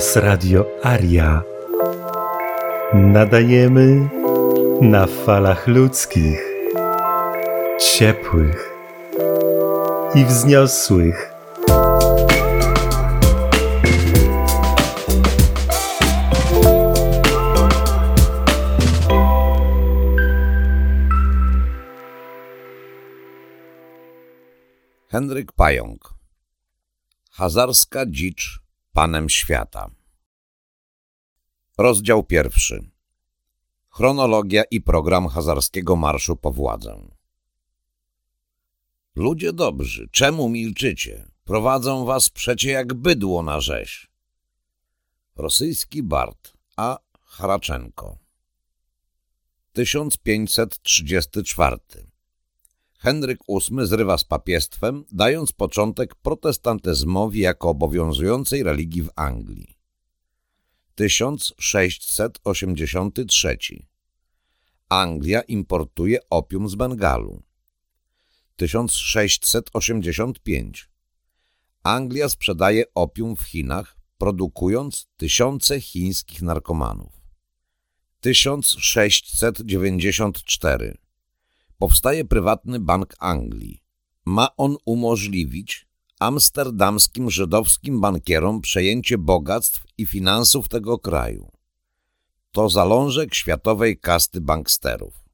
Was Radio Aria. Nadajemy na falach ludzkich, ciepłych i wzniosłych. Henryk Pająk Hazarska dzicz panem świata Rozdział pierwszy Chronologia i program hazarskiego marszu po władzę Ludzie dobrzy, czemu milczycie? Prowadzą was przecie jak bydło na rzeź. Rosyjski Bart A. Haraczenko 1534 Henryk VIII zrywa z papiestwem, dając początek protestantyzmowi jako obowiązującej religii w Anglii. 1683 Anglia importuje opium z Bengalu. 1685 Anglia sprzedaje opium w Chinach, produkując tysiące chińskich narkomanów. 1694 Powstaje prywatny Bank Anglii. Ma on umożliwić amsterdamskim żydowskim bankierom przejęcie bogactw i finansów tego kraju. To zalążek światowej kasty banksterów.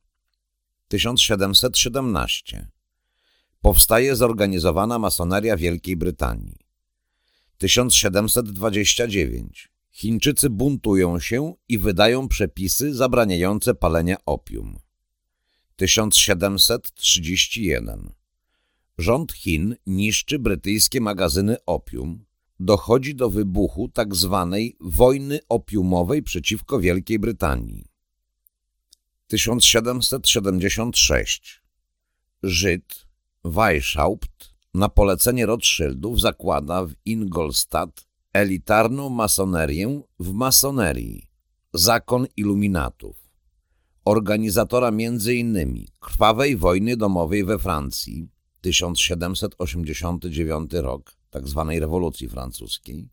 1717 Powstaje zorganizowana masoneria Wielkiej Brytanii. 1729 Chińczycy buntują się i wydają przepisy zabraniające palenia opium. 1731 Rząd Chin niszczy brytyjskie magazyny opium. Dochodzi do wybuchu tzw. Tak wojny opiumowej przeciwko Wielkiej Brytanii. 1776 Żyd Weishaupt na polecenie Rothschildów zakłada w Ingolstadt elitarną masonerię w masonerii, zakon iluminatów organizatora m.in. krwawej wojny domowej we Francji 1789 rok, tzw. Tak rewolucji francuskiej,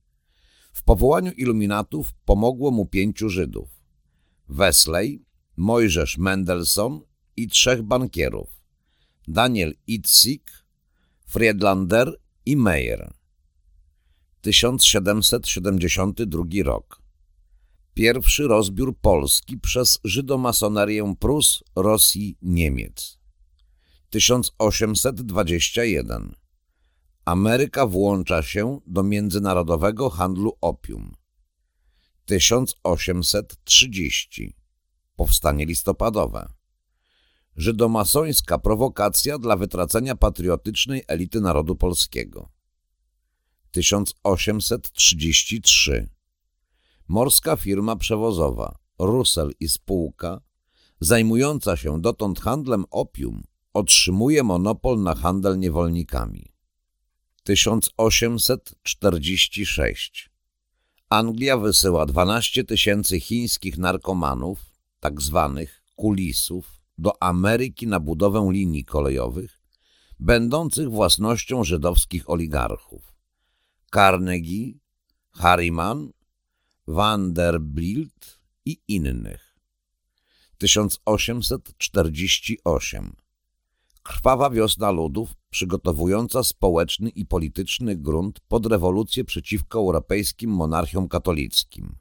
w powołaniu iluminatów pomogło mu pięciu Żydów Wesley, Mojżesz Mendelssohn i trzech bankierów Daniel Itzik, Friedlander i Meyer. 1772 rok Pierwszy rozbiór Polski przez żydomasonerię Prus, Rosji, Niemiec. 1821. Ameryka włącza się do międzynarodowego handlu opium. 1830. Powstanie listopadowe. Żydomasońska prowokacja dla wytracenia patriotycznej elity narodu polskiego. 1833 morska firma przewozowa Russell i spółka, zajmująca się dotąd handlem opium, otrzymuje monopol na handel niewolnikami. 1846 Anglia wysyła 12 tysięcy chińskich narkomanów, tak zwanych kulisów, do Ameryki na budowę linii kolejowych, będących własnością żydowskich oligarchów. Carnegie, Harriman Vanderbilt i innych. 1848 Krwawa wiosna ludów przygotowująca społeczny i polityczny grunt pod rewolucję przeciwko europejskim monarchiom katolickim.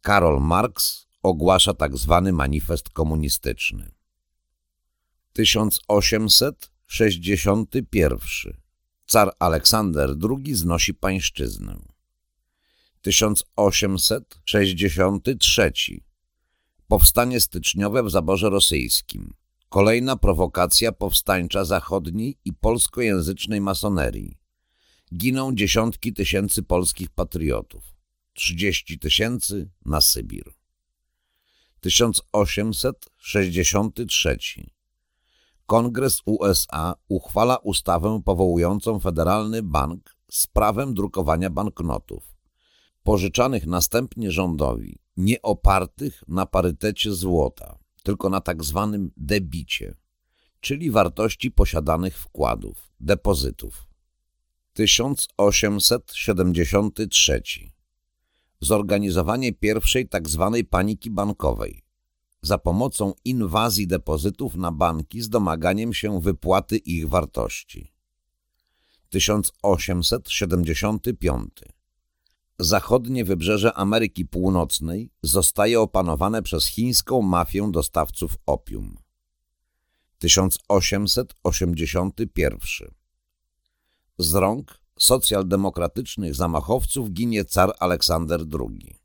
Karol Marx ogłasza tzw. Tak manifest komunistyczny. 1861 Car Aleksander II znosi pańszczyznę. 1863 Powstanie styczniowe w zaborze rosyjskim. Kolejna prowokacja powstańcza zachodniej i polskojęzycznej masonerii. Giną dziesiątki tysięcy polskich patriotów. 30 tysięcy na Sybir. 1863 Kongres USA uchwala ustawę powołującą Federalny Bank z prawem drukowania banknotów pożyczanych następnie rządowi, nie opartych na parytecie złota, tylko na tak zwanym debicie, czyli wartości posiadanych wkładów, depozytów. 1873 zorganizowanie pierwszej tzw. Tak paniki bankowej za pomocą inwazji depozytów na banki z domaganiem się wypłaty ich wartości. 1875 Zachodnie wybrzeże Ameryki Północnej zostaje opanowane przez chińską mafię dostawców opium. 1881 Z rąk socjaldemokratycznych zamachowców ginie car Aleksander II.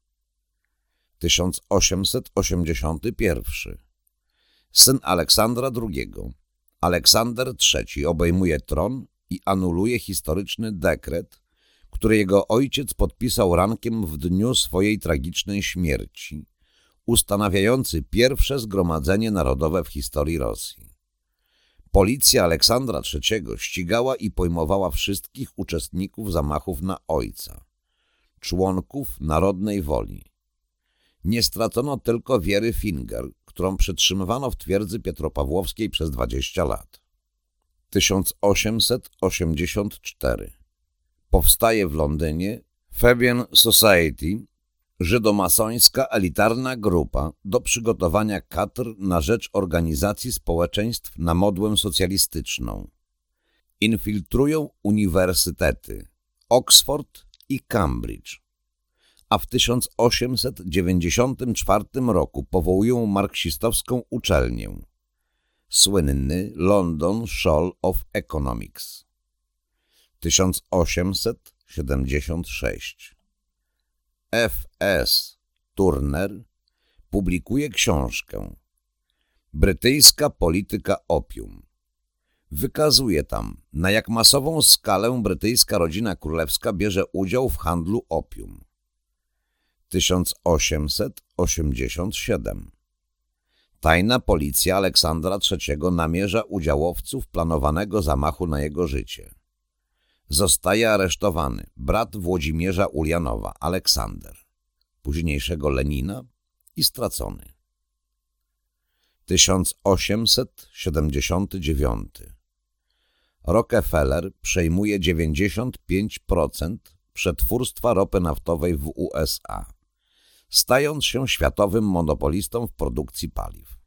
1881 Syn Aleksandra II, Aleksander III obejmuje tron i anuluje historyczny dekret, który jego ojciec podpisał rankiem w dniu swojej tragicznej śmierci, ustanawiający pierwsze zgromadzenie narodowe w historii Rosji. Policja Aleksandra III ścigała i pojmowała wszystkich uczestników zamachów na ojca, członków narodnej woli. Nie stracono tylko Wiery Finger, którą przetrzymywano w twierdzy Pietropawłowskiej przez 20 lat. 1884 Powstaje w Londynie Fabian Society, żydomasońska elitarna grupa do przygotowania kadr na rzecz organizacji społeczeństw na modłę socjalistyczną. Infiltrują uniwersytety Oxford i Cambridge, a w 1894 roku powołują marksistowską uczelnię, słynny London School of Economics. 1876 F.S. Turner publikuje książkę Brytyjska polityka opium. Wykazuje tam, na jak masową skalę brytyjska rodzina królewska bierze udział w handlu opium. 1887 Tajna policja Aleksandra III namierza udziałowców planowanego zamachu na jego życie. Zostaje aresztowany brat Włodzimierza Ulianowa, Aleksander, późniejszego Lenina i stracony. 1879 Rockefeller przejmuje 95% przetwórstwa ropy naftowej w USA, stając się światowym monopolistą w produkcji paliw.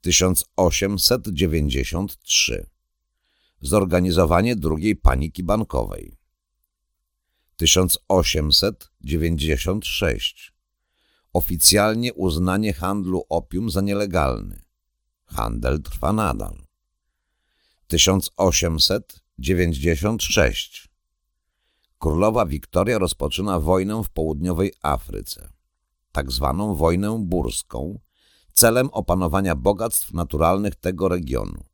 1893 zorganizowanie drugiej paniki bankowej. 1896 Oficjalnie uznanie handlu opium za nielegalny. Handel trwa nadal. 1896 Królowa Wiktoria rozpoczyna wojnę w południowej Afryce, tak zwaną wojnę burską, celem opanowania bogactw naturalnych tego regionu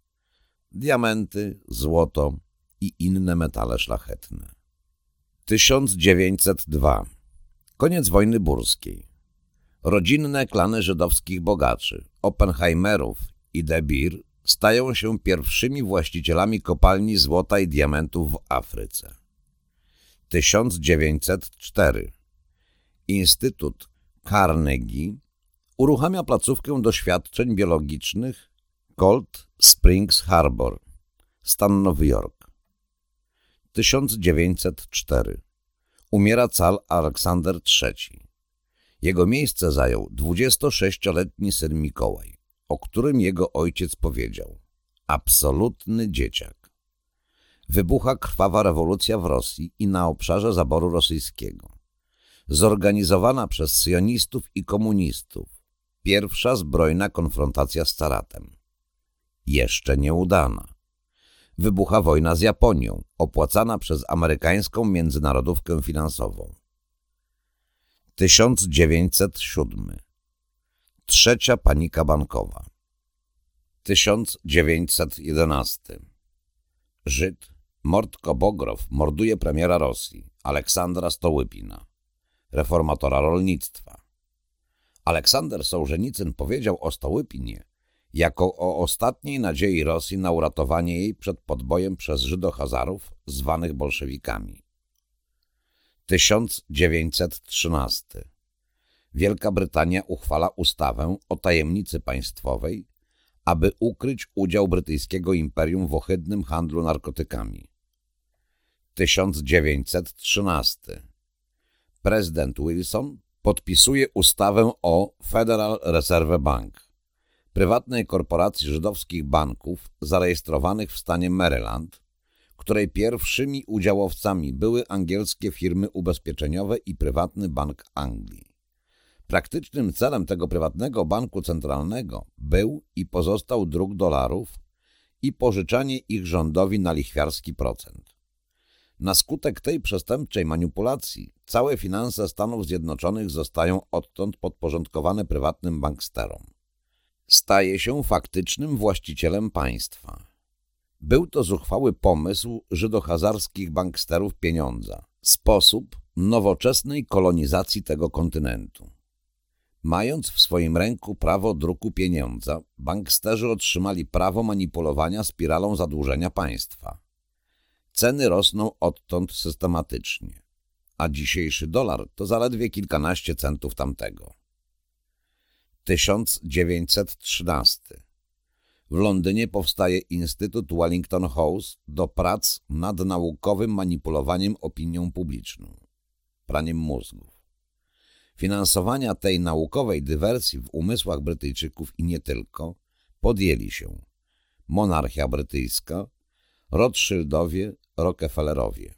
diamenty, złoto i inne metale szlachetne. 1902. Koniec wojny burskiej. Rodzinne klany żydowskich bogaczy, Oppenheimerów i De Beer stają się pierwszymi właścicielami kopalni złota i diamentów w Afryce. 1904. Instytut Carnegie uruchamia placówkę doświadczeń biologicznych Cold Springs Harbor, stan Nowy Jork. 1904. Umiera cal Aleksander III. Jego miejsce zajął 26-letni syn Mikołaj, o którym jego ojciec powiedział absolutny dzieciak. Wybucha krwawa rewolucja w Rosji i na obszarze zaboru rosyjskiego. Zorganizowana przez sionistów i komunistów. Pierwsza zbrojna konfrontacja z caratem jeszcze nieudana. Wybucha wojna z Japonią, opłacana przez amerykańską międzynarodówkę finansową. 1907 Trzecia panika bankowa 1911 Żyd Mordko Bogrow morduje premiera Rosji, Aleksandra Stołypina, reformatora rolnictwa. Aleksander Sołżenicyn powiedział o Stołypinie, jako o ostatniej nadziei Rosji na uratowanie jej przed podbojem przez Żydohazarów zwanych bolszewikami. 1913 Wielka Brytania uchwala ustawę o tajemnicy państwowej, aby ukryć udział brytyjskiego imperium w ohydnym handlu narkotykami. 1913 prezydent Wilson podpisuje ustawę o Federal Reserve Bank, prywatnej korporacji żydowskich banków zarejestrowanych w stanie Maryland, której pierwszymi udziałowcami były angielskie firmy ubezpieczeniowe i prywatny Bank Anglii. Praktycznym celem tego prywatnego banku centralnego był i pozostał druk dolarów i pożyczanie ich rządowi na lichwiarski procent. Na skutek tej przestępczej manipulacji całe finanse Stanów Zjednoczonych zostają odtąd podporządkowane prywatnym banksterom. Staje się faktycznym właścicielem państwa. Był to zuchwały pomysł żydohazarskich banksterów pieniądza, sposób nowoczesnej kolonizacji tego kontynentu. Mając w swoim ręku prawo druku pieniądza, banksterzy otrzymali prawo manipulowania spiralą zadłużenia państwa. Ceny rosną odtąd systematycznie, a dzisiejszy dolar to zaledwie kilkanaście centów tamtego. 1913 W Londynie powstaje Instytut Wellington House do prac nad naukowym manipulowaniem opinią publiczną, praniem mózgów. Finansowania tej naukowej dywersji w umysłach Brytyjczyków i nie tylko podjęli się monarchia brytyjska, Rothschildowie, Rockefellerowie.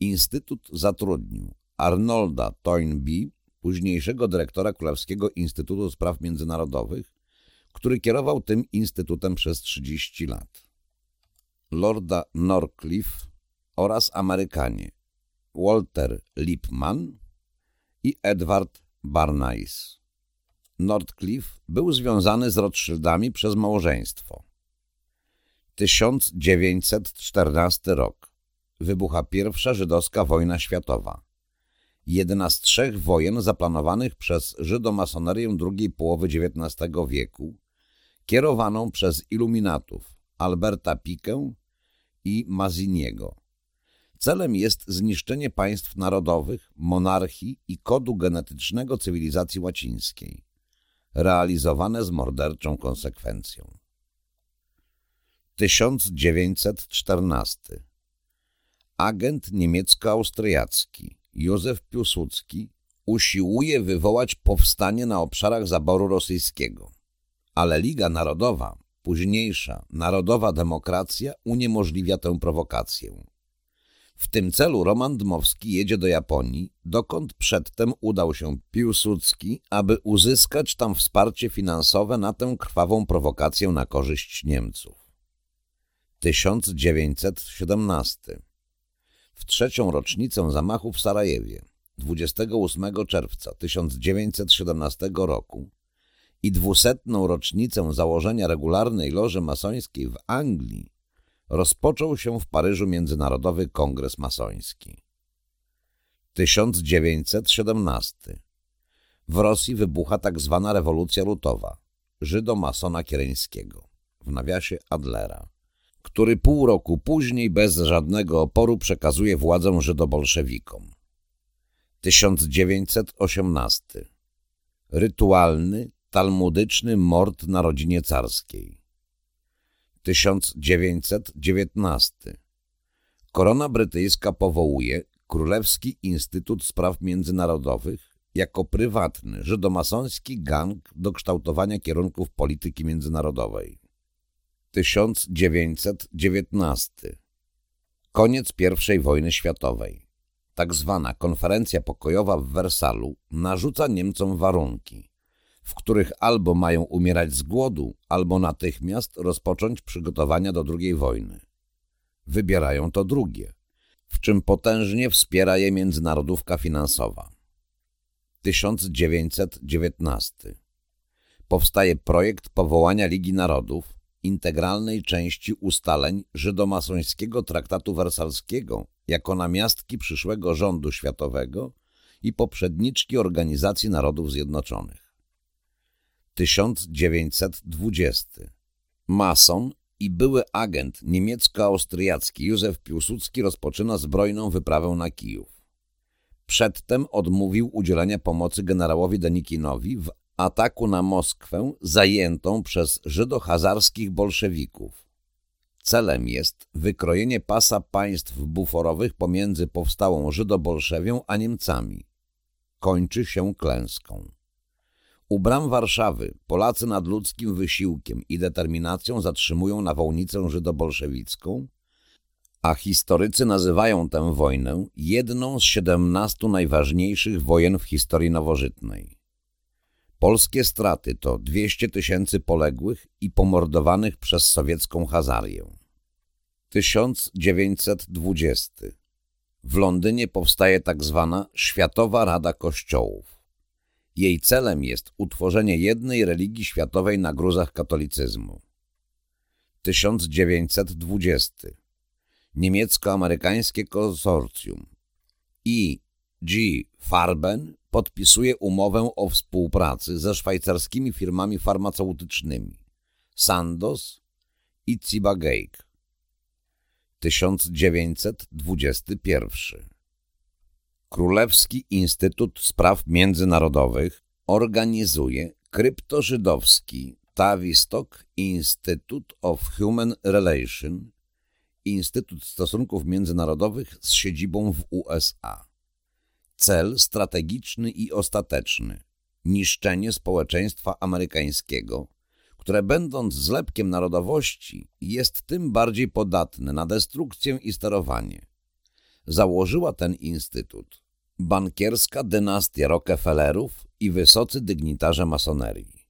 Instytut zatrudnił Arnolda Toynbee, późniejszego dyrektora Królewskiego Instytutu Spraw Międzynarodowych, który kierował tym instytutem przez 30 lat. Lorda Norcliffe oraz Amerykanie Walter Lippmann i Edward Barnais. Northcliffe był związany z Rothschildami przez małżeństwo. 1914 rok. Wybucha pierwsza żydowska wojna światowa. Jedna z trzech wojen zaplanowanych przez żydomasonerię drugiej połowy XIX wieku, kierowaną przez iluminatów Alberta Pikę i Maziniego. Celem jest zniszczenie państw narodowych, monarchii i kodu genetycznego cywilizacji łacińskiej, realizowane z morderczą konsekwencją. 1914 Agent niemiecko-austriacki Józef Piłsudski usiłuje wywołać powstanie na obszarach zaboru rosyjskiego, ale Liga Narodowa, późniejsza Narodowa Demokracja uniemożliwia tę prowokację. W tym celu Roman Dmowski jedzie do Japonii, dokąd przedtem udał się Piłsudski, aby uzyskać tam wsparcie finansowe na tę krwawą prowokację na korzyść Niemców. 1917 W trzecią rocznicę zamachu w Sarajewie 28 czerwca 1917 roku i dwusetną rocznicę założenia regularnej loży masońskiej w Anglii rozpoczął się w Paryżu Międzynarodowy Kongres Masoński. 1917 W Rosji wybucha tak zwana rewolucja lutowa, żydo-masona kiereńskiego, w nawiasie Adlera, który pół roku później bez żadnego oporu przekazuje władzę żydobolszewikom. 1918 Rytualny, talmudyczny mord na rodzinie carskiej. 1919 Korona brytyjska powołuje Królewski Instytut Spraw Międzynarodowych jako prywatny, żydomasoński gang do kształtowania kierunków polityki międzynarodowej. 1919 Koniec I wojny światowej. Tak zwana konferencja pokojowa w Wersalu narzuca Niemcom warunki – w których albo mają umierać z głodu, albo natychmiast rozpocząć przygotowania do II wojny. Wybierają to drugie, w czym potężnie wspiera je międzynarodówka finansowa. 1919 Powstaje projekt powołania Ligi Narodów, integralnej części ustaleń żydomasońskiego traktatu wersalskiego jako namiastki przyszłego rządu światowego i poprzedniczki Organizacji Narodów Zjednoczonych. 1920. Mason i były agent niemiecko-austriacki Józef Piłsudski rozpoczyna zbrojną wyprawę na Kijów. Przedtem odmówił udzielenia pomocy generałowi Denikinowi w ataku na Moskwę zajętą przez żydohazarskich bolszewików. Celem jest wykrojenie pasa państw buforowych pomiędzy powstałą Żydobolszewią a Niemcami. Kończy się klęską. U bram Warszawy Polacy nad ludzkim wysiłkiem i determinacją zatrzymują nawałnicę żydobolszewicką, a historycy nazywają tę wojnę jedną z siedemnastu najważniejszych wojen w historii nowożytnej. Polskie straty to 200 tysięcy poległych i pomordowanych przez sowiecką Hazarię. 1920. W Londynie powstaje tak zwana Światowa Rada Kościołów. Jej celem jest utworzenie jednej religii światowej na gruzach katolicyzmu. 1920. Niemiecko-amerykańskie konsorcjum I. G. Farben podpisuje umowę o współpracy ze szwajcarskimi firmami farmaceutycznymi Sandoz i Ciba-Geigy. 1921 Królewski Instytut Spraw Międzynarodowych organizuje kryptożydowski Tavistock Institute of Human Relations Instytut Stosunków Międzynarodowych z siedzibą w USA. Cel strategiczny i ostateczny – niszczenie społeczeństwa amerykańskiego, które będąc zlepkiem narodowości jest tym bardziej podatne na destrukcję i sterowanie. Założyła ten instytut bankierska dynastia Rockefellerów i wysocy dygnitarze masonerii.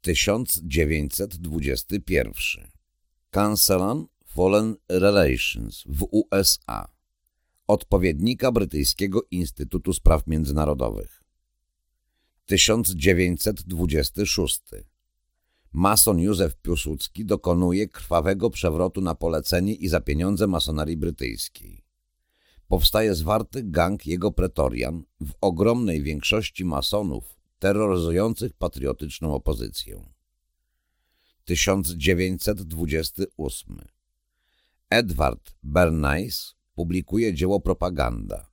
1921 Council on Foreign Relations w USA odpowiednika Brytyjskiego Instytutu Spraw Międzynarodowych. 1926. Mason Józef Piłsudski dokonuje krwawego przewrotu na polecenie i za pieniądze masonarii brytyjskiej. Powstaje zwarty gang jego pretorian w ogromnej większości masonów terroryzujących patriotyczną opozycję. 1928. Edward Bernays publikuje dzieło Propaganda.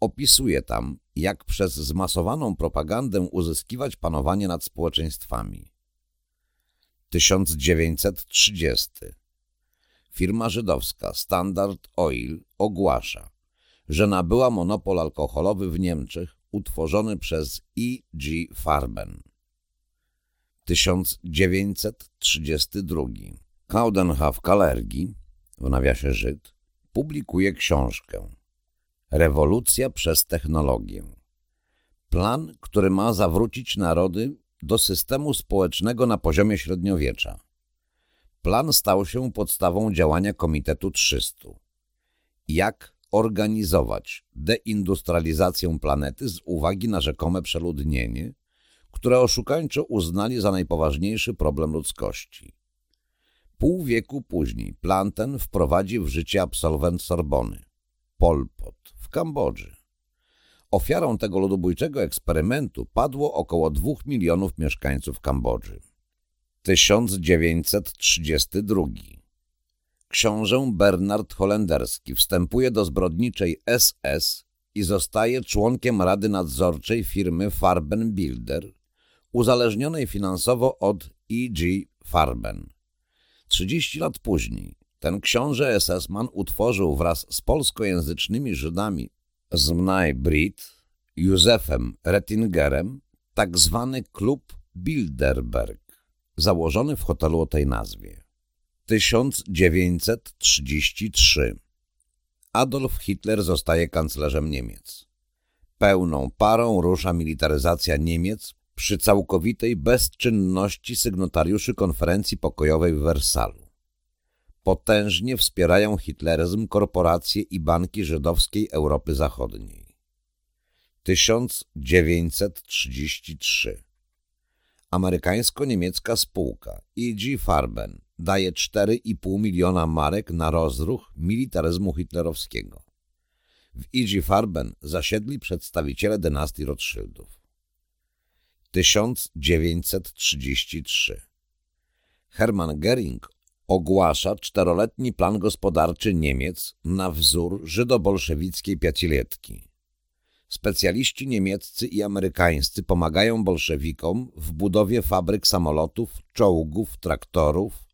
Opisuje tam, jak przez zmasowaną propagandę uzyskiwać panowanie nad społeczeństwami. 1930. Firma żydowska Standard Oil ogłasza, że nabyła monopol alkoholowy w Niemczech utworzony przez E. G. Farben. 1932. Kaudenhaf Kalergi, w nawiasie Żyd, publikuje książkę Rewolucja przez technologię. Plan, który ma zawrócić narody do systemu społecznego na poziomie średniowiecza. Plan stał się podstawą działania Komitetu 300. Jak organizować deindustrializację planety z uwagi na rzekome przeludnienie, które oszukańczo uznali za najpoważniejszy problem ludzkości. Pół wieku później plan ten wprowadzi w życie absolwent Sorbony, Pol Pot, w Kambodży. Ofiarą tego ludobójczego eksperymentu padło około dwóch milionów mieszkańców Kambodży. 1932 Książę Bernard Holenderski wstępuje do zbrodniczej SS i zostaje członkiem Rady Nadzorczej firmy Farben Builder, uzależnionej finansowo od E.G. Farben. 30 lat później ten książę SS-man utworzył wraz z polskojęzycznymi Żydami z Mnaj Brit, Józefem Rettingerem, tak zwany klub Bilderberg, założony w hotelu o tej nazwie. 1933 Adolf Hitler zostaje kanclerzem Niemiec. Pełną parą rusza militaryzacja Niemiec przy całkowitej bezczynności sygnatariuszy konferencji pokojowej w Wersalu. Potężnie wspierają hitleryzm korporacje i banki żydowskiej Europy Zachodniej. 1933 Amerykańsko-niemiecka spółka E.G. Farben daje 4,5 miliona marek na rozruch militaryzmu hitlerowskiego. W E.G. Farben zasiedli przedstawiciele dynastii Rothschildów. 1933 Hermann Göring ogłasza czteroletni plan gospodarczy Niemiec na wzór żydobolszewickiej piaciletki. Specjaliści niemieccy i amerykańscy pomagają bolszewikom w budowie fabryk samolotów, czołgów, traktorów,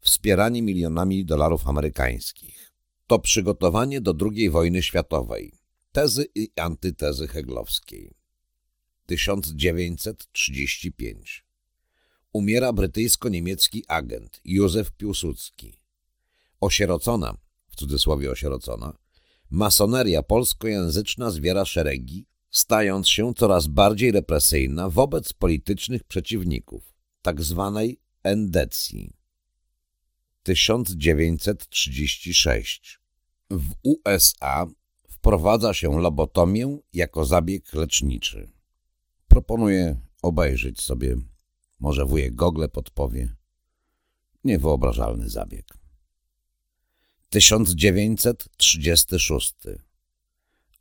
wspierani milionami dolarów amerykańskich. To przygotowanie do II wojny światowej. Tezy i antytezy heglowskiej. 1935 Umiera brytyjsko-niemiecki agent Józef Piłsudski. Osierocona, w cudzysłowie osierocona, masoneria polskojęzyczna zwiera szeregi, stając się coraz bardziej represyjna wobec politycznych przeciwników, tak zwanej endecji. 1936 W USA wprowadza się lobotomię jako zabieg leczniczy. Proponuję obejrzeć sobie, może wujek Gogle podpowie. Niewyobrażalny zabieg. 1936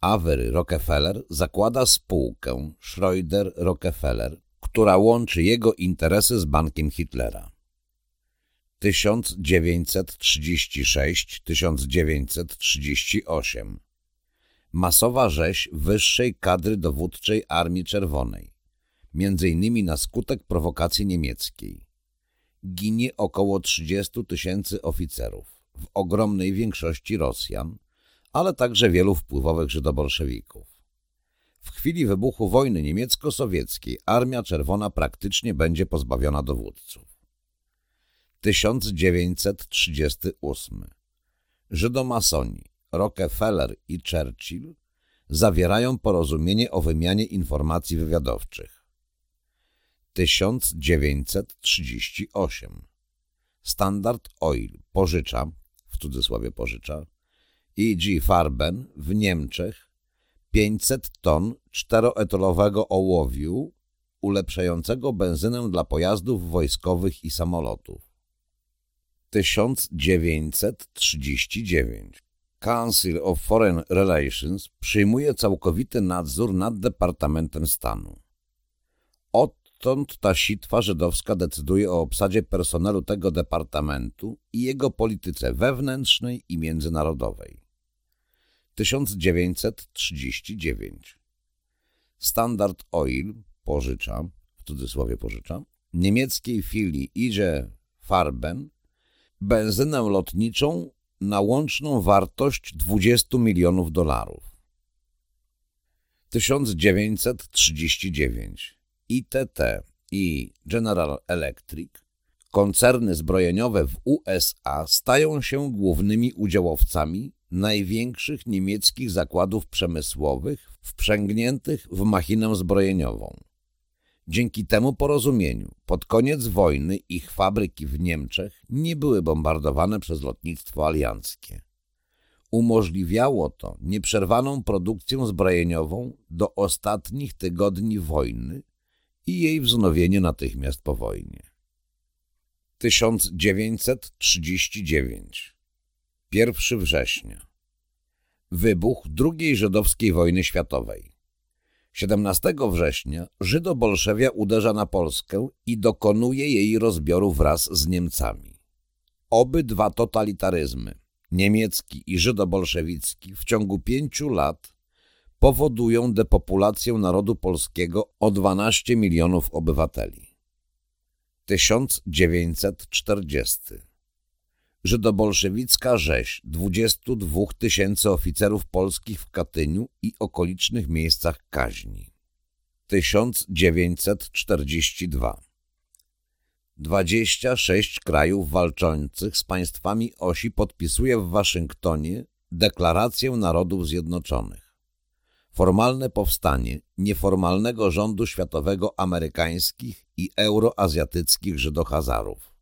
Avery Rockefeller zakłada spółkę Schroeder-Rockefeller, która łączy jego interesy z bankiem Hitlera. 1936-1938 Masowa rzeź wyższej kadry dowódczej Armii Czerwonej, między innymi na skutek prowokacji niemieckiej. Ginie około 30 tysięcy oficerów, w ogromnej większości Rosjan, ale także wielu wpływowych żydobolszewików. W chwili wybuchu wojny niemiecko-sowieckiej Armia Czerwona praktycznie będzie pozbawiona dowódców. 1938 Żydomasoni Rockefeller i Churchill zawierają porozumienie o wymianie informacji wywiadowczych. 1938 Standard Oil pożycza, w cudzysłowie pożycza, E.G. Farben w Niemczech 500 ton czteroetalowego ołowiu ulepszającego benzynę dla pojazdów wojskowych i samolotów. 1939 Council of Foreign Relations przyjmuje całkowity nadzór nad Departamentem Stanu. Odtąd ta sitwa żydowska decyduje o obsadzie personelu tego departamentu i jego polityce wewnętrznej i międzynarodowej. 1939 Standard Oil pożycza, w cudzysłowie pożycza, niemieckiej filii Ige Farben benzynę lotniczą na łączną wartość 20 milionów dolarów. 1939 ITT i General Electric, koncerny zbrojeniowe w USA stają się głównymi udziałowcami największych niemieckich zakładów przemysłowych wprzęgniętych w machinę zbrojeniową. Dzięki temu porozumieniu pod koniec wojny ich fabryki w Niemczech nie były bombardowane przez lotnictwo alianckie. Umożliwiało to nieprzerwaną produkcję zbrojeniową do ostatnich tygodni wojny i jej wznowienie natychmiast po wojnie. 1939 1 września Wybuch II żydowskiej wojny światowej 17 września Żydo-Bolszewia uderza na Polskę i dokonuje jej rozbioru wraz z Niemcami. Obydwa totalitaryzmy, niemiecki i żydobolszewicki, w ciągu pięciu lat powodują depopulację narodu polskiego o 12 milionów obywateli. 1940 Żydobolszewicka rzeź 22 tysięcy oficerów polskich w Katyniu i okolicznych miejscach kaźni. 1942 26 krajów walczących z państwami osi podpisuje w Waszyngtonie Deklarację Narodów Zjednoczonych. Formalne powstanie nieformalnego rządu światowego amerykańskich i euroazjatyckich Żydohazarów.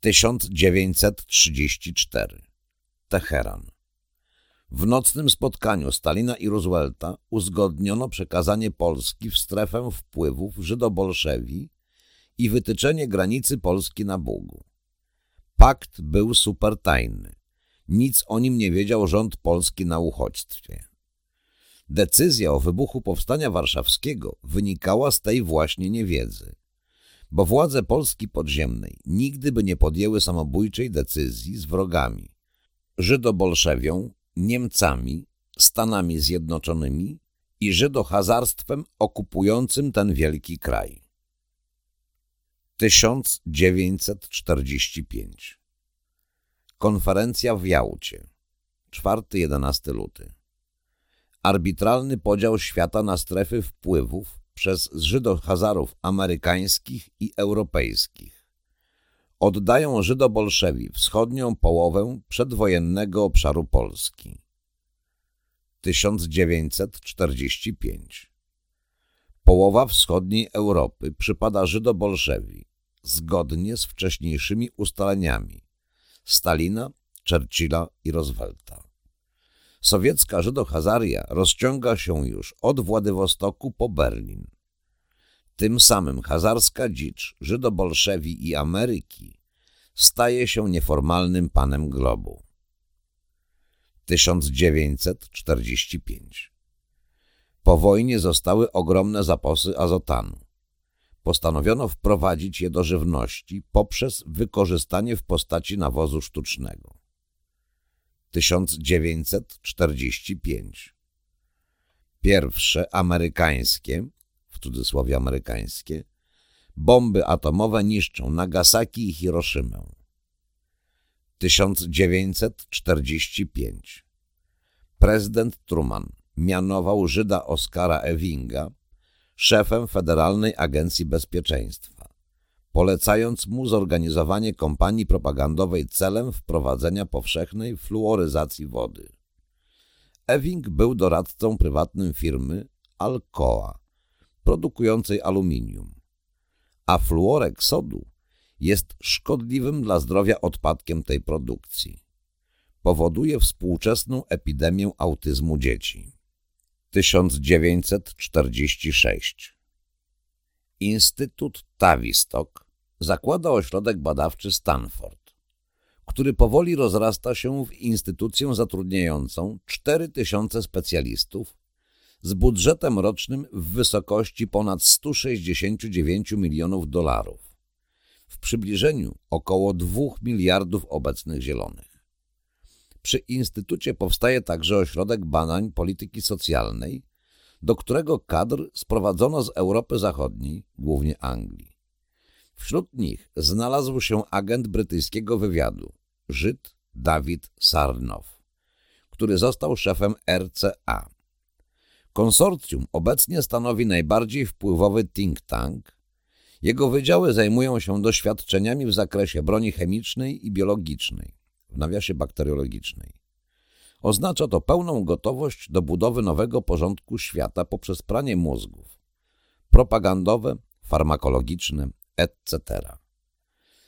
1934 Teheran W nocnym spotkaniu Stalina i Roosevelta uzgodniono przekazanie Polski w strefę wpływów Żydobolszewi i wytyczenie granicy Polski na Bugu. Pakt był supertajny. Nic o nim nie wiedział rząd polski na uchodźstwie. Decyzja o wybuchu Powstania Warszawskiego wynikała z tej właśnie niewiedzy bo władze Polski podziemnej nigdy by nie podjęły samobójczej decyzji z wrogami, Żydobolszewią, Niemcami, Stanami Zjednoczonymi i Żydohazarstwem okupującym ten wielki kraj. 1945 Konferencja w Jałcie 4-11 luty. Arbitralny podział świata na strefy wpływów przez Żydo-Hazarów amerykańskich i europejskich. Oddają Żydo-Bolszewi wschodnią połowę przedwojennego obszaru Polski. 1945 Połowa wschodniej Europy przypada Żydo-Bolszewi, zgodnie z wcześniejszymi ustaleniami Stalina, Churchilla i Roosevelta. Sowiecka Żydo-Hazaria rozciąga się już od Władywostoku po Berlin. Tym samym hazarska dzicz Żydo-Bolszewi i Ameryki staje się nieformalnym panem globu. 1945 Po wojnie zostały ogromne zaposy azotanu. Postanowiono wprowadzić je do żywności poprzez wykorzystanie w postaci nawozu sztucznego. 1945 Pierwsze amerykańskie, w cudzysłowie amerykańskie, bomby atomowe niszczą Nagasaki i Hiroshimę. 1945 Prezydent Truman mianował Żyda Oskara Ewinga szefem Federalnej Agencji Bezpieczeństwa, polecając mu zorganizowanie kampanii propagandowej celem wprowadzenia powszechnej fluoryzacji wody. Ewing był doradcą prywatnym firmy Alcoa, produkującej aluminium, a fluorek sodu jest szkodliwym dla zdrowia odpadkiem tej produkcji. Powoduje współczesną epidemię autyzmu dzieci. 1946 Instytut Tavistock zakłada ośrodek badawczy Stanford, który powoli rozrasta się w instytucję zatrudniającą 4000 specjalistów z budżetem rocznym w wysokości ponad 169 milionów dolarów, w przybliżeniu około 2 miliardów obecnych zielonych. Przy Instytucie powstaje także ośrodek badań polityki socjalnej, do którego kadr sprowadzono z Europy Zachodniej, głównie Anglii. Wśród nich znalazł się agent brytyjskiego wywiadu, Żyd Dawid Sarnow, który został szefem RCA. Konsorcjum obecnie stanowi najbardziej wpływowy think tank. Jego wydziały zajmują się doświadczeniami w zakresie broni chemicznej i biologicznej, w nawiasie bakteriologicznej. Oznacza to pełną gotowość do budowy nowego porządku świata poprzez pranie mózgów, propagandowe, farmakologiczne, etc.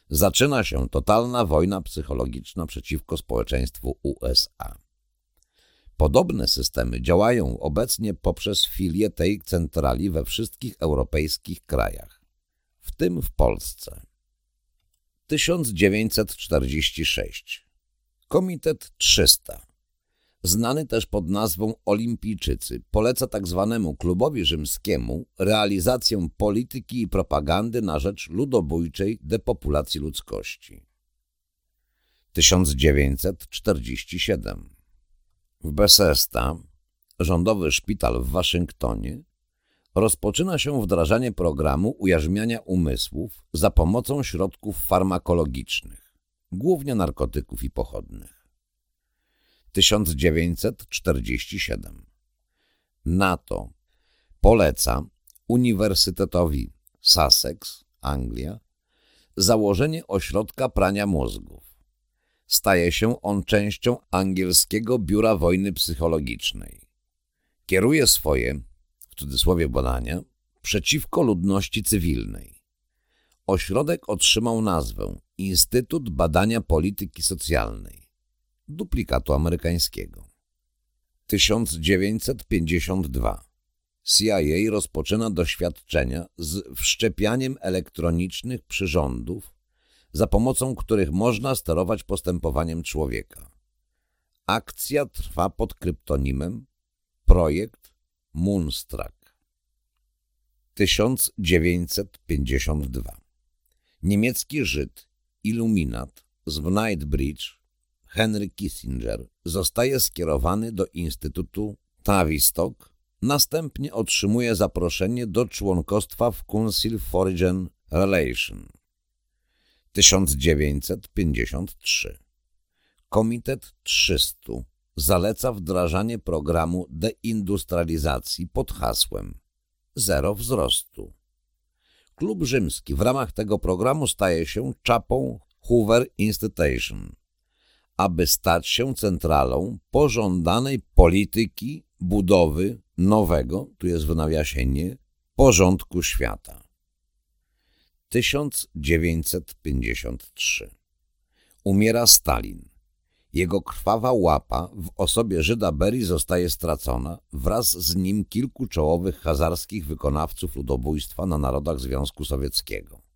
Zaczyna się totalna wojna psychologiczna przeciwko społeczeństwu USA. Podobne systemy działają obecnie poprzez filie tej centrali we wszystkich europejskich krajach, w tym w Polsce. 1946 Komitet 300 znany też pod nazwą Olimpijczycy, poleca. Tak klubowi rzymskiemu realizację polityki i propagandy na rzecz ludobójczej depopulacji ludzkości. 1947 W Bethesda, rządowy szpital w Waszyngtonie, rozpoczyna się wdrażanie programu ujarzmiania umysłów za pomocą środków farmakologicznych, głównie narkotyków i pochodnych. 1947. NATO poleca Uniwersytetowi Sussex, Anglia, założenie ośrodka prania mózgów. Staje się on częścią angielskiego Biura Wojny Psychologicznej. Kieruje swoje, w cudzysłowie badania, przeciwko ludności cywilnej. Ośrodek otrzymał nazwę Instytut Badania Polityki Socjalnej duplikatu amerykańskiego. 1952 CIA rozpoczyna doświadczenia z wszczepianiem elektronicznych przyrządów, za pomocą których można sterować postępowaniem człowieka. Akcja trwa pod kryptonimem Projekt Moonstruck. 1952 Niemiecki Żyd, iluminat z Knightsbridge Henry Kissinger zostaje skierowany do Instytutu Tavistock, następnie otrzymuje zaproszenie do członkostwa w Council Foreign Relations, 1953 Komitet 300 zaleca wdrażanie programu deindustrializacji pod hasłem Zero wzrostu. Klub rzymski w ramach tego programu staje się czapą Hoover Institution, aby stać się centralą pożądanej polityki budowy nowego, tu jest w nawiasienie, porządku świata. 1953 Umiera Stalin. Jego krwawa łapa w osobie Żyda Beri zostaje stracona, wraz z nim kilku czołowych hazarskich wykonawców ludobójstwa na narodach Związku Sowieckiego.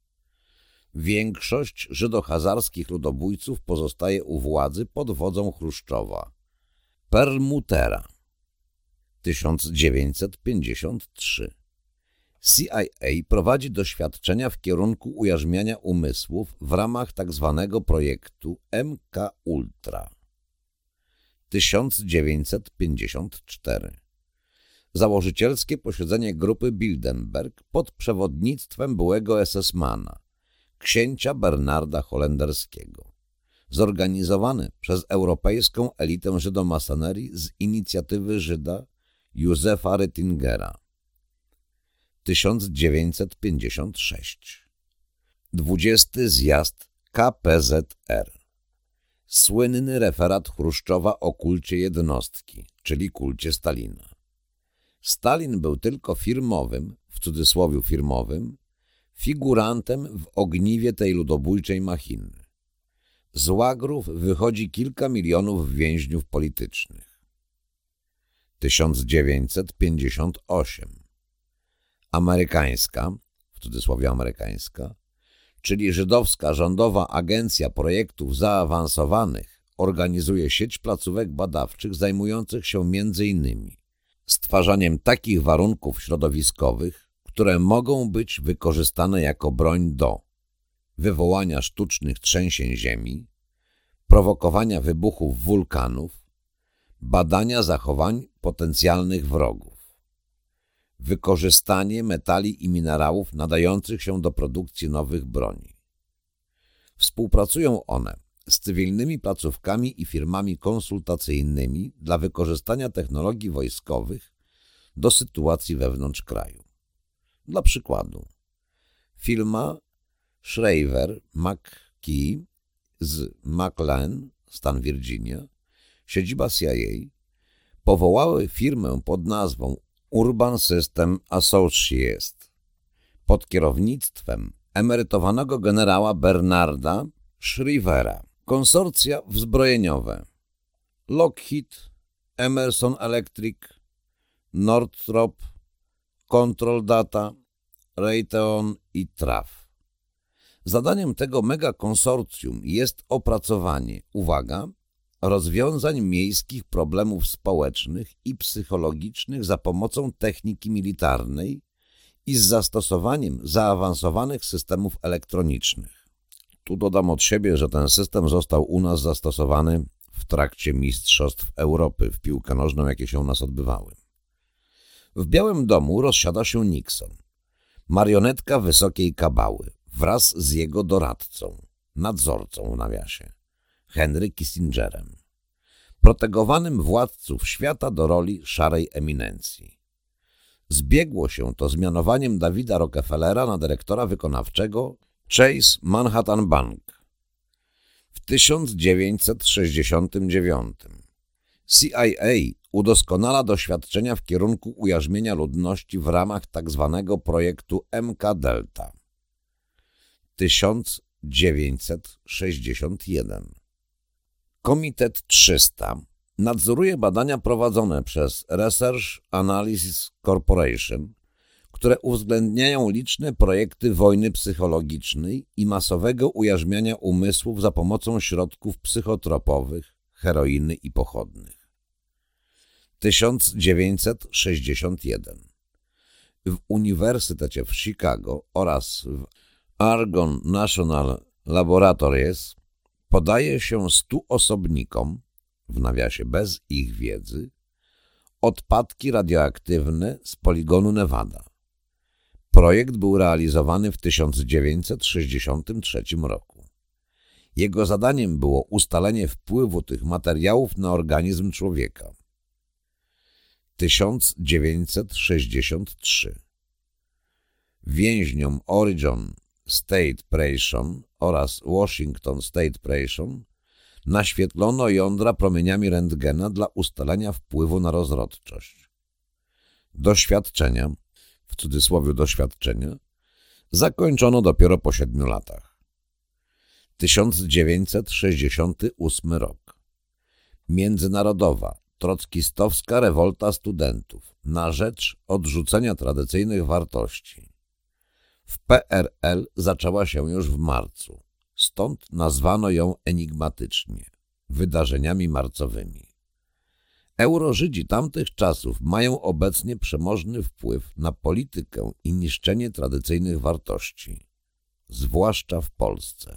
Większość żydohazarskich ludobójców pozostaje u władzy pod wodzą Chruszczowa. Perlmutera 1953 CIA prowadzi doświadczenia w kierunku ujarzmiania umysłów w ramach tzw. Tak projektu MK Ultra. 1954 Założycielskie posiedzenie grupy Bildenberg pod przewodnictwem byłego SS-mana, księcia Bernarda Holenderskiego. Zorganizowane przez europejską elitę żydomasonerii z inicjatywy Żyda Józefa Rettingera. 1956 20 zjazd KPZR Słynny referat Chruszczowa o kulcie jednostki, czyli kulcie Stalina. Stalin był tylko firmowym, w cudzysłowie firmowym, figurantem w ogniwie tej ludobójczej machiny. Z łagrów wychodzi kilka milionów więźniów politycznych. 1958 amerykańska, w cudzysłowie amerykańska, czyli żydowska rządowa agencja projektów zaawansowanych organizuje sieć placówek badawczych zajmujących się m.in. stwarzaniem takich warunków środowiskowych, które mogą być wykorzystane jako broń do wywołania sztucznych trzęsień ziemi, prowokowania wybuchów wulkanów, badania zachowań potencjalnych wrogów wykorzystanie metali i minerałów nadających się do produkcji nowych broni. Współpracują one z cywilnymi placówkami i firmami konsultacyjnymi dla wykorzystania technologii wojskowych do sytuacji wewnątrz kraju. Dla przykładu, firma Schreiber McKee z McLean, stan Virginia, siedziba CIA, powołały firmę pod nazwą Urban System Associates. Pod kierownictwem emerytowanego generała Bernarda Shrivera. Konsorcja wzbrojeniowe. Lockheed, Emerson Electric, Northrop, Control Data, Raytheon i TRAF. Zadaniem tego megakonsorcjum jest opracowanie, uwaga, rozwiązań miejskich problemów społecznych i psychologicznych za pomocą techniki militarnej i z zastosowaniem zaawansowanych systemów elektronicznych. Tu dodam od siebie, że ten system został u nas zastosowany w trakcie Mistrzostw Europy w piłkę nożną, jakie się u nas odbywały. W Białym Domu rozsiada się Nixon, marionetka wysokiej kabały, wraz z jego doradcą, nadzorcą w nawiasie. Henry Kissingerem, protegowanym władców świata do roli szarej eminencji. Zbiegło się to z mianowaniem Davida Rockefellera na dyrektora wykonawczego Chase Manhattan Bank. W 1969 CIA udoskonala doświadczenia w kierunku ujarzmienia ludności w ramach tzw. Tak projektu MK Delta. 1961 Komitet 300 nadzoruje badania prowadzone przez Research Analysis Corporation, które uwzględniają liczne projekty wojny psychologicznej i masowego ujarzmiania umysłów za pomocą środków psychotropowych, heroiny i pochodnych. 1961 W Uniwersytecie w Chicago oraz w Argonne National Laboratories podaje się stu osobnikom, w nawiasie bez ich wiedzy, odpadki radioaktywne z poligonu Nevada. Projekt był realizowany w 1963 roku. Jego zadaniem było ustalenie wpływu tych materiałów na organizm człowieka. 1963 Więźniom Origin State Prison oraz Washington State Prison naświetlono jądra promieniami rentgena dla ustalenia wpływu na rozrodczość. Doświadczenia, w cudzysłowie doświadczenia, zakończono dopiero po siedmiu latach. 1968 rok. Międzynarodowa trockistowska rewolta studentów na rzecz odrzucenia tradycyjnych wartości. W PRL zaczęła się już w marcu, stąd nazwano ją enigmatycznie wydarzeniami marcowymi. Eurożydzi tamtych czasów mają obecnie przemożny wpływ na politykę i niszczenie tradycyjnych wartości, zwłaszcza w Polsce.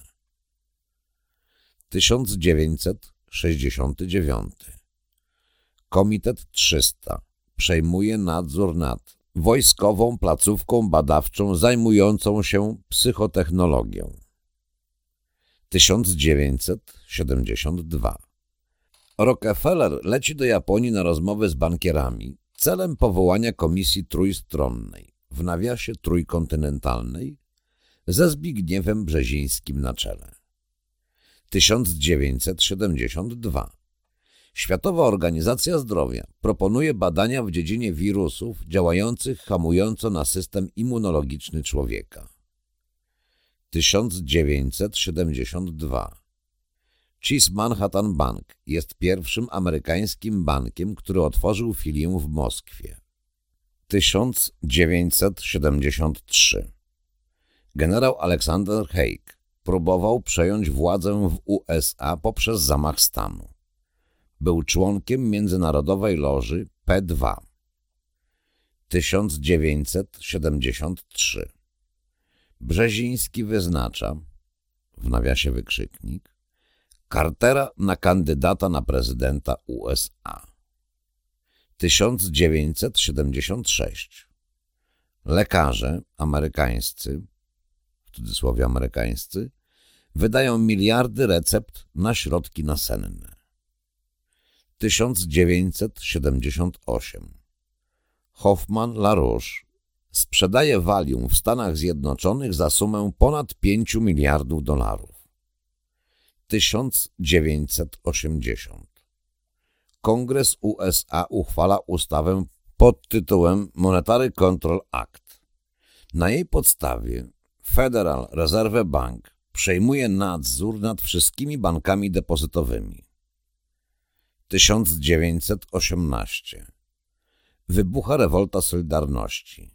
1969 Komitet 300 przejmuje nadzór nad wojskową placówką badawczą zajmującą się psychotechnologią. 1972 Rockefeller leci do Japonii na rozmowy z bankierami celem powołania komisji trójstronnej, w nawiasie trójkontynentalnej, ze Zbigniewem Brzezińskim na czele. 1972 Światowa Organizacja Zdrowia proponuje badania w dziedzinie wirusów działających hamująco na system immunologiczny człowieka. 1972 Chase Manhattan Bank jest pierwszym amerykańskim bankiem, który otworzył filię w Moskwie. 1973 Generał Alexander Haig próbował przejąć władzę w USA poprzez zamach stanu. Był członkiem międzynarodowej loży P2. 1973 Brzeziński wyznacza, w nawiasie wykrzyknik, Cartera na kandydata na prezydenta USA. 1976 Lekarze amerykańscy, w cudzysłowie amerykańscy, wydają miliardy recept na środki nasenne. 1978 Hoffman LaRouche sprzedaje Valium w Stanach Zjednoczonych za sumę ponad 5 miliardów dolarów. 1980 Kongres USA uchwala ustawę pod tytułem Monetary Control Act. Na jej podstawie Federal Reserve Bank przejmuje nadzór nad wszystkimi bankami depozytowymi. 1918 Wybucha rewolta Solidarności.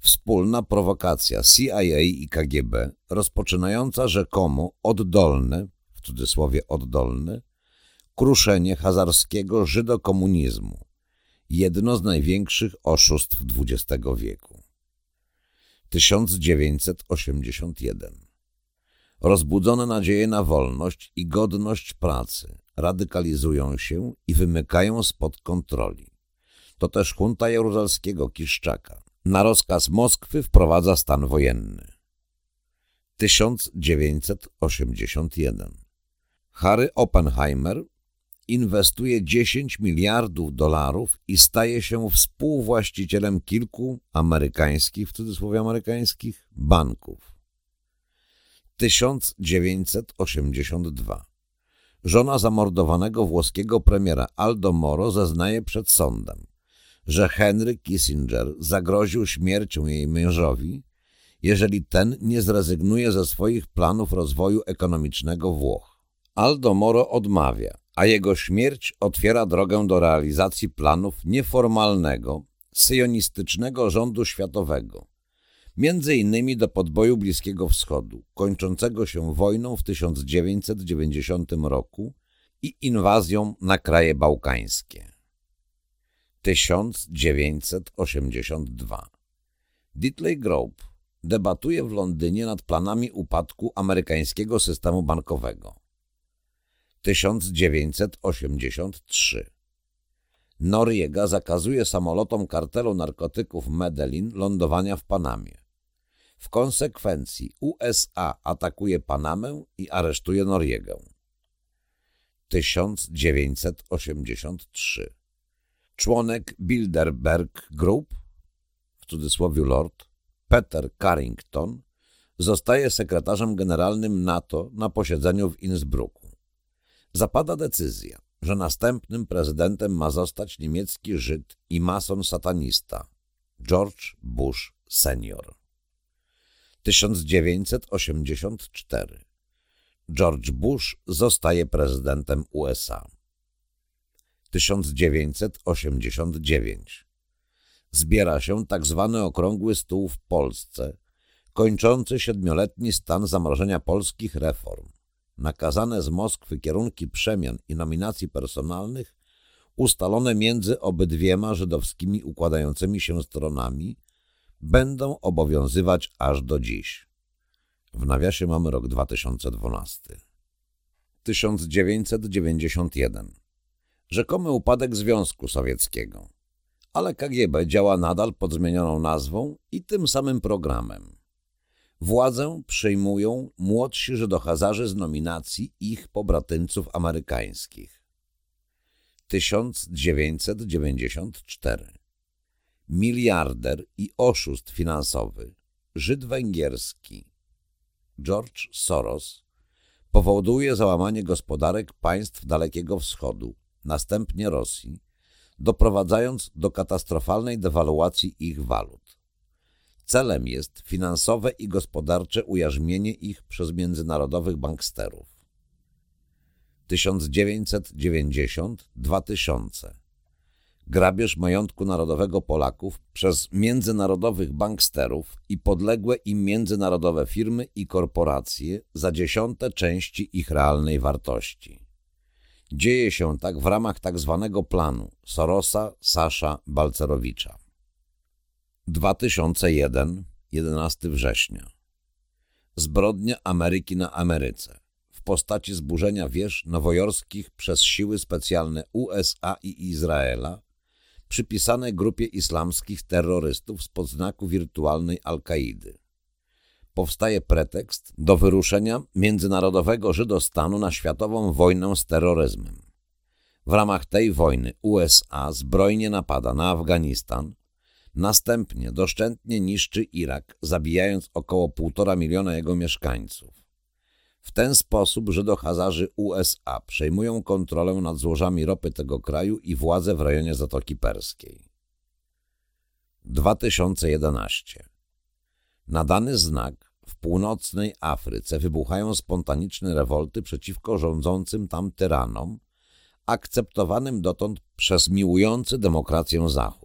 Wspólna prowokacja CIA i KGB rozpoczynająca rzekomo oddolne, w cudzysłowie oddolne, kruszenie hazarskiego żydokomunizmu, jedno z największych oszustw XX wieku. 1981 Rozbudzone nadzieje na wolność i godność pracy radykalizują się i wymykają spod kontroli. To też hunta jaruzelskiego Kiszczaka na rozkaz Moskwy wprowadza stan wojenny. 1981 Harry Oppenheimer inwestuje 10 miliardów dolarów i staje się współwłaścicielem kilku amerykańskich, w cudzysłowie amerykańskich, banków. 1982 Żona zamordowanego włoskiego premiera Aldo Moro zeznaje przed sądem, że Henry Kissinger zagroził śmiercią jej mężowi, jeżeli ten nie zrezygnuje ze swoich planów rozwoju ekonomicznego Włoch. Aldo Moro odmawia, a jego śmierć otwiera drogę do realizacji planów nieformalnego, syjonistycznego rządu światowego, między innymi do podboju Bliskiego Wschodu, kończącego się wojną w 1990 roku i inwazją na kraje bałkańskie. 1982 Ditley Group debatuje w Londynie nad planami upadku amerykańskiego systemu bankowego. 1983 Noriega zakazuje samolotom kartelu narkotyków Medellin lądowania w Panamie. W konsekwencji USA atakuje Panamę i aresztuje Noriegę. 1983 Członek Bilderberg Group, w cudzysłowie Lord, Peter Carrington, zostaje sekretarzem generalnym NATO na posiedzeniu w Innsbrucku. Zapada decyzja, że następnym prezydentem ma zostać niemiecki Żyd i mason satanista George Bush senior. 1984 George Bush zostaje prezydentem USA. 1989 Zbiera się tak zwany okrągły stół w Polsce, kończący siedmioletni stan zamrożenia polskich reform. Nakazane z Moskwy kierunki przemian i nominacji personalnych ustalone między obydwiema żydowskimi układającymi się stronami będą obowiązywać aż do dziś. W nawiasie mamy rok 2012. 1991. Rzekomy upadek Związku Sowieckiego. Ale KGB działa nadal pod zmienioną nazwą i tym samym programem. Władzę przejmują młodsi Żydohazarze z nominacji ich pobratyńców amerykańskich. 1994 Miliarder i oszust finansowy, Żyd węgierski, George Soros, powoduje załamanie gospodarek państw Dalekiego Wschodu, następnie Rosji, doprowadzając do katastrofalnej dewaluacji ich walut. Celem jest finansowe i gospodarcze ujarzmienie ich przez międzynarodowych banksterów. 1990-2000 Grabież majątku narodowego Polaków przez międzynarodowych banksterów i podległe im międzynarodowe firmy i korporacje za dziesiąte części ich realnej wartości. Dzieje się tak w ramach tak zwanego planu Sorosa, Sasza, Balcerowicza. 2001, 11 września. Zbrodnia Ameryki na Ameryce w postaci zburzenia wież nowojorskich przez siły specjalne USA i Izraela przypisane grupie islamskich terrorystów z podznaku wirtualnej Al-Kaidy. Powstaje pretekst do wyruszenia międzynarodowego Żydostanu na światową wojnę z terroryzmem. W ramach tej wojny USA zbrojnie napada na Afganistan, Następnie doszczętnie niszczy Irak, zabijając około półtora miliona jego mieszkańców. W ten sposób Żydohazarzy USA przejmują kontrolę nad złożami ropy tego kraju i władzę w rejonie Zatoki Perskiej. 2011 Na dany znak w północnej Afryce wybuchają spontaniczne rewolty przeciwko rządzącym tam tyranom, akceptowanym dotąd przez miłujący demokrację Zachód.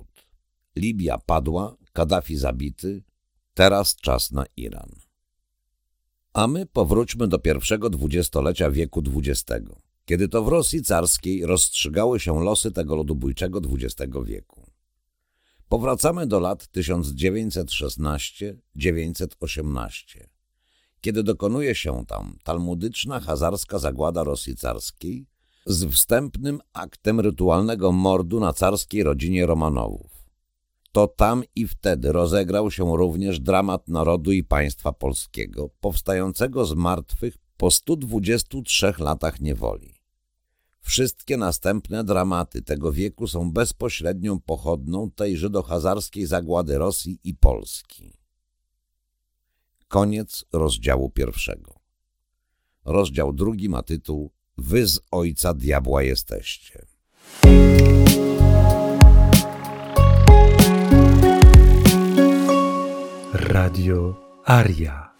Libia padła, Kaddafi zabity, teraz czas na Iran. A my powróćmy do pierwszego dwudziestolecia wieku XX, kiedy to w Rosji carskiej rozstrzygały się losy tego ludobójczego XX wieku. Powracamy do lat 1916-918, kiedy dokonuje się tam talmudyczna hazarska zagłada Rosji carskiej z wstępnym aktem rytualnego mordu na carskiej rodzinie Romanowów to tam i wtedy rozegrał się również dramat narodu i państwa polskiego, powstającego z martwych po 123 latach niewoli. Wszystkie następne dramaty tego wieku są bezpośrednią pochodną tej żydohazarskiej zagłady Rosji i Polski. Koniec rozdziału pierwszego. Rozdział drugi ma tytuł Wy z ojca diabła jesteście. Radio Aria.